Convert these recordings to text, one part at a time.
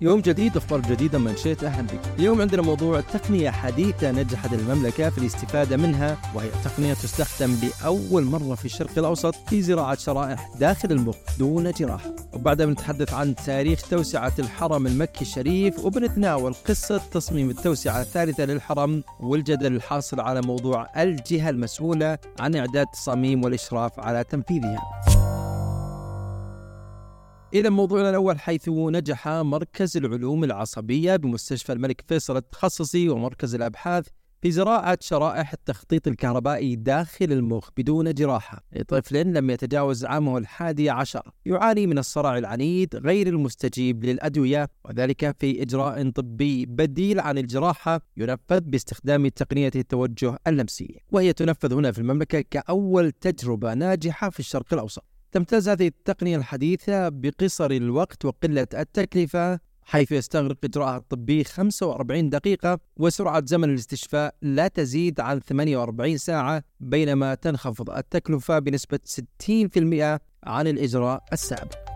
يوم جديد أخبار جديدة من شئت أهلا بك. اليوم عندنا موضوع تقنية حديثة نجحت المملكة في الاستفادة منها وهي تقنية تستخدم لاول مرة في الشرق الأوسط في زراعة شرائح داخل المخ دون جراحه. وبعدها بنتحدث عن تاريخ توسعة الحرم المكي الشريف وبنتناول قصة تصميم التوسعة الثالثة للحرم والجدل الحاصل على موضوع الجهة المسؤولة عن إعداد تصاميم والإشراف على تنفيذها. إلى موضوعنا الأول حيث نجح مركز العلوم العصبية بمستشفى الملك فيصل التخصصي ومركز الأبحاث في زراعة شرائح التخطيط الكهربائي داخل المخ بدون جراحة. لطفل لم يتجاوز عامه الحادي عشر. يعاني من الصرع العنيد غير المستجيب للأدوية وذلك في إجراء طبي بديل عن الجراحة ينفذ باستخدام تقنية التوجه اللمسي وهي تنفذ هنا في المملكة كأول تجربة ناجحة في الشرق الأوسط. تمتاز هذه التقنية الحديثة بقصر الوقت وقلة التكلفة حيث يستغرق إجراءها الطبي 45 دقيقة وسرعة زمن الاستشفاء لا تزيد عن 48 ساعة بينما تنخفض التكلفة بنسبة 60% عن الإجراء السابق.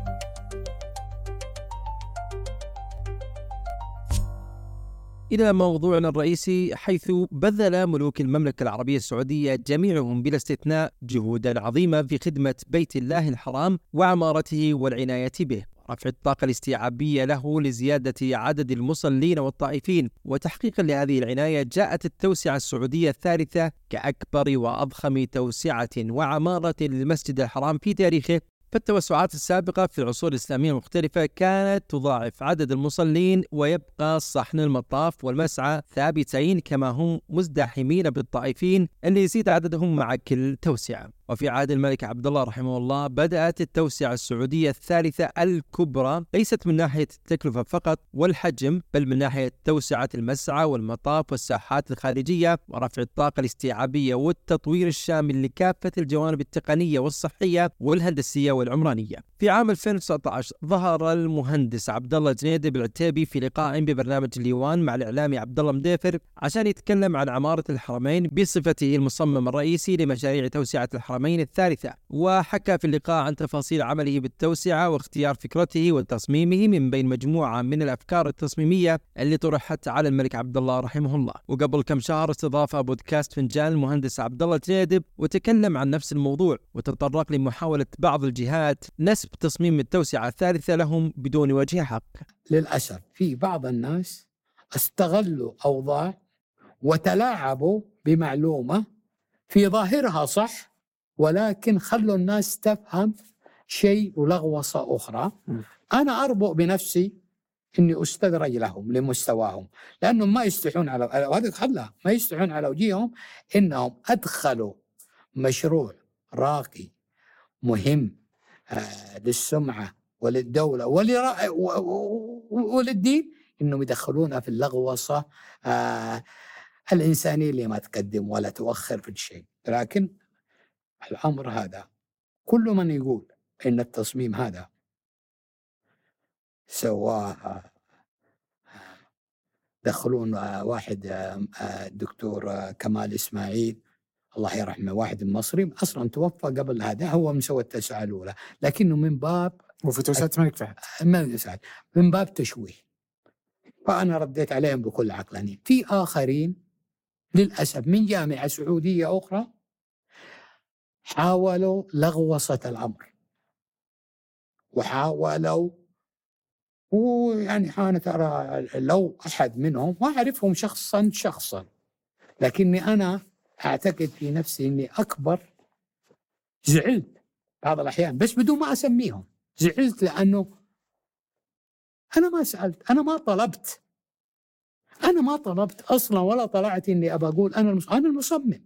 إلى موضوعنا الرئيسي حيث بذل ملوك المملكة العربية السعودية جميعهم بلا استثناء جهودا عظيمة في خدمة بيت الله الحرام وعمارته والعناية به. رفع الطاقة الاستيعابية له لزيادة عدد المصلين والطائفين وتحقيقا لهذه العناية جاءت التوسعة السعودية الثالثة كأكبر وأضخم توسعة وعمارة للمسجد الحرام في تاريخه فالتوسعات السابقة في العصور الإسلامية المختلفة كانت تضاعف عدد المصلين ويبقى صحن المطاف والمسعى ثابتين كما هم مزدحمين بالطائفين اللي يزيد عددهم مع كل توسعة. وفي عهد الملك عبد الله رحمه الله بدأت التوسعة السعودية الثالثة الكبرى ليست من ناحية التكلفة فقط والحجم بل من ناحية توسعة المسعى والمطاف والساحات الخارجية ورفع الطاقة الاستيعابية والتطوير الشامل لكافة الجوانب التقنية والصحية والهندسية والعمرانية. في عام 2019 ظهر المهندس عبد الله جنيدي بالعتيبي في لقاء ببرنامج اليوان مع الإعلامي عبد الله مديفر عشان يتكلم عن عمارة الحرمين بصفته المصمم الرئيسي لمشاريع توسعة الحرمين الحرمين الثالثة وحكى في اللقاء عن تفاصيل عمله بالتوسعة واختيار فكرته وتصميمه من بين مجموعة من الأفكار التصميمية اللي طرحت على الملك عبد الله رحمه الله. وقبل كم شهر استضاف بودكاست فنجان المهندس عبد الله جيدب وتكلم عن نفس الموضوع وتطرق لمحاولة بعض الجهات نسب تصميم التوسعة الثالثة لهم بدون وجه حق. للأسف في بعض الناس استغلوا أوضاع وتلاعبوا بمعلومة في ظاهرها صح ولكن خلوا الناس تفهم شيء ولغوصة أخرى. أنا أربؤ بنفسي إني أستدرج لهم لمستواهم لأنهم ما يستحون على هذا خلا ما يستحون على وجيههم إنهم أدخلوا مشروع راقي مهم آه للسمعة وللدولة وللدين إنهم يدخلونا في اللغوصة آه الإنسانية اللي ما تقدم ولا تؤخر في الشيء لكن الأمر هذا. كل من يقول إن التصميم هذا سواه دخلون واحد الدكتور كمال إسماعيل الله يرحمه واحد مصري أصلا توفى قبل هذا هو مسوى التسعة الأولى لكنه من باب وفي توسعة الملك فهد. الملك فهد من باب تشويه. فأنا رديت عليهم بكل عقلانية في آخرين للأسف من جامعة سعودية أخرى حاولوا لغوصة الأمر. وحاولوا ويعني أنا ترى لو أحد منهم ما أعرفهم شخصا شخصا لكني أنا أعتقد في نفسي أني أكبر زعلت بعض الأحيان بس بدون ما أسميهم زعلت لأنه أنا ما سألت أنا ما طلبت. أنا ما طلبت أصلا ولا طلعت إني أبى أقول أنا أنا المصمم.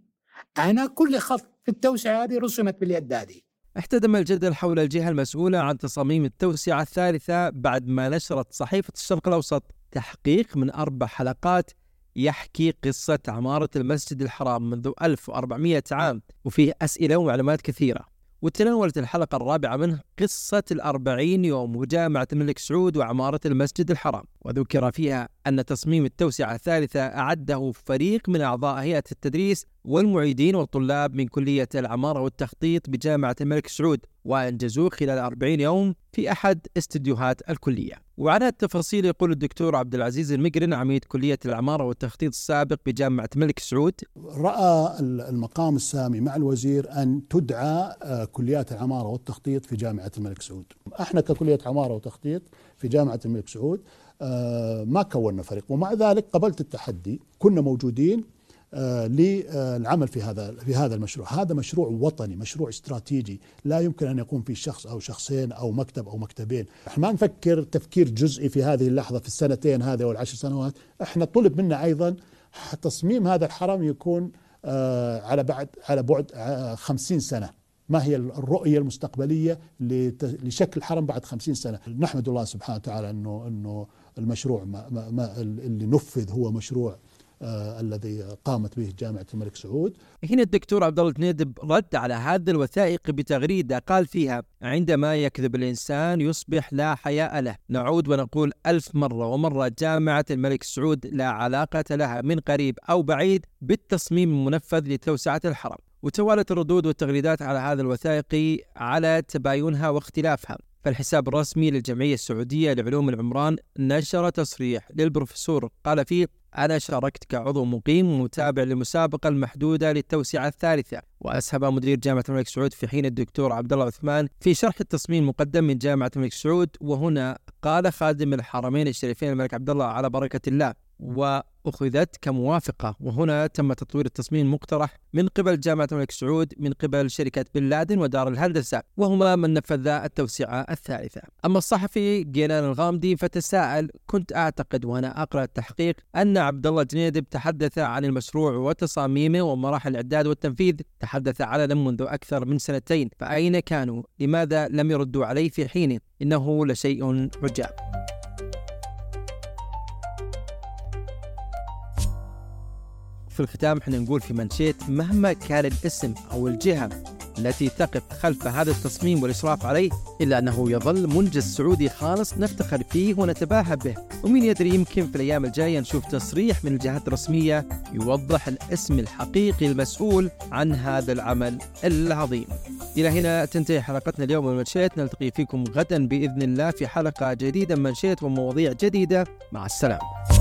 أنا كل خط في التوسعة هذه رسمت باليد هذه. احتدم الجدل حول الجهة المسؤولة عن تصاميم التوسعة الثالثة بعد ما نشرت صحيفة الشرق الأوسط تحقيق من أربع حلقات يحكي قصة عمارة المسجد الحرام منذ 1400 عام وفيه أسئلة ومعلومات كثيرة. وتناولت الحلقة الرابعة منه قصة الأربعين يوم وجامعة الملك سعود وعمارة المسجد الحرام. وذكر فيها أن تصميم التوسعة الثالثة أعده فريق من أعضاء هيئة التدريس والمعيدين والطلاب من كلية العمارة والتخطيط بجامعة الملك سعود. وأنجزوه خلال 40 يوم في أحد استديوهات الكلية. وعلى التفاصيل يقول الدكتور عبد العزيز المقرن عميد كلية العمارة والتخطيط السابق بجامعة الملك سعود. رأى المقام السامي مع الوزير أن تدعى آه، كليات العمارة والتخطيط في جامعة الملك سعود. إحنا ككلية عمارة وتخطيط في جامعة الملك سعود آه، ما كونا فريق. ومع ذلك قبلت التحدي كنا موجودين للعمل في هذا في هذا المشروع، هذا مشروع وطني، مشروع استراتيجي، لا يمكن أن يقوم فيه شخص أو شخصين أو مكتب أو مكتبين، إحنا ما نفكر تفكير جزئي في هذه اللحظة في السنتين هذه والعشر سنوات، إحنا طلب منا أيضا تصميم هذا الحرم يكون آه، على بعد على بعد 50 سنة. ما هي الرؤية المستقبلية لشكل الحرم بعد 50 سنة؟ نحمد الله سبحانه وتعالى إنه إنه المشروع ما ما اللي نفذ هو مشروع آه الذي قامت به جامعة الملك سعود. هنا الدكتور عبد الله جنيدب رد على هذا الوثائق بتغريدة قال فيها: عندما يكذب الإنسان يصبح لا حياء له، نعود ونقول ألف مرة ومرة جامعة الملك سعود لا علاقة لها من قريب أو بعيد بالتصميم المنفذ لتوسعه الحرم. وتوالت الردود والتغريدات على هذا الوثائقي على تباينها واختلافها فالحساب الرسمي للجمعية السعودية لعلوم العمران نشر تصريح للبروفيسور قال فيه أنا شاركت كعضو مقيم متابع للمسابقة المحدودة للتوسعة الثالثة وأسهب مدير جامعة الملك سعود في حين الدكتور عبد الله عثمان في شرح التصميم المقدم من جامعة الملك سعود وهنا قال خادم الحرمين الشريفين الملك عبد الله على بركة الله وأخذت كموافقة وهنا تم تطوير التصميم المقترح من قبل جامعة الملك سعود من قبل شركة بن لادن ودار الهندسة وهما من نفذا التوسعة الثالثة أما الصحفي جيلان الغامدي فتساءل كنت أعتقد وأنا أقرأ التحقيق أن عبد الله جنيدب تحدث عن المشروع وتصاميمه ومراحل الإعداد والتنفيذ تحدث علنا منذ أكثر من سنتين فأين كانوا؟ لماذا لم يردوا عليه في حينه؟ إنه لشيء عجاب في الختام إحنا نقول في منشيت مهما كان الاسم أو الجهة التي تقف خلف هذا التصميم والإشراف عليه إلا أنه يظل منجز سعودي خالص نفتخر فيه ونتباهى به. ومين يدري يمكن في الأيام الجاية نشوف تصريح من الجهات الرسمية يوضح الاسم الحقيقي المسؤول عن هذا العمل العظيم. إلى هنا تنتهي حلقتنا اليوم من منشيت نلتقي فيكم غدا بإذن الله في حلقة جديدة من منشيت ومواضيع جديدة. مع السلامة.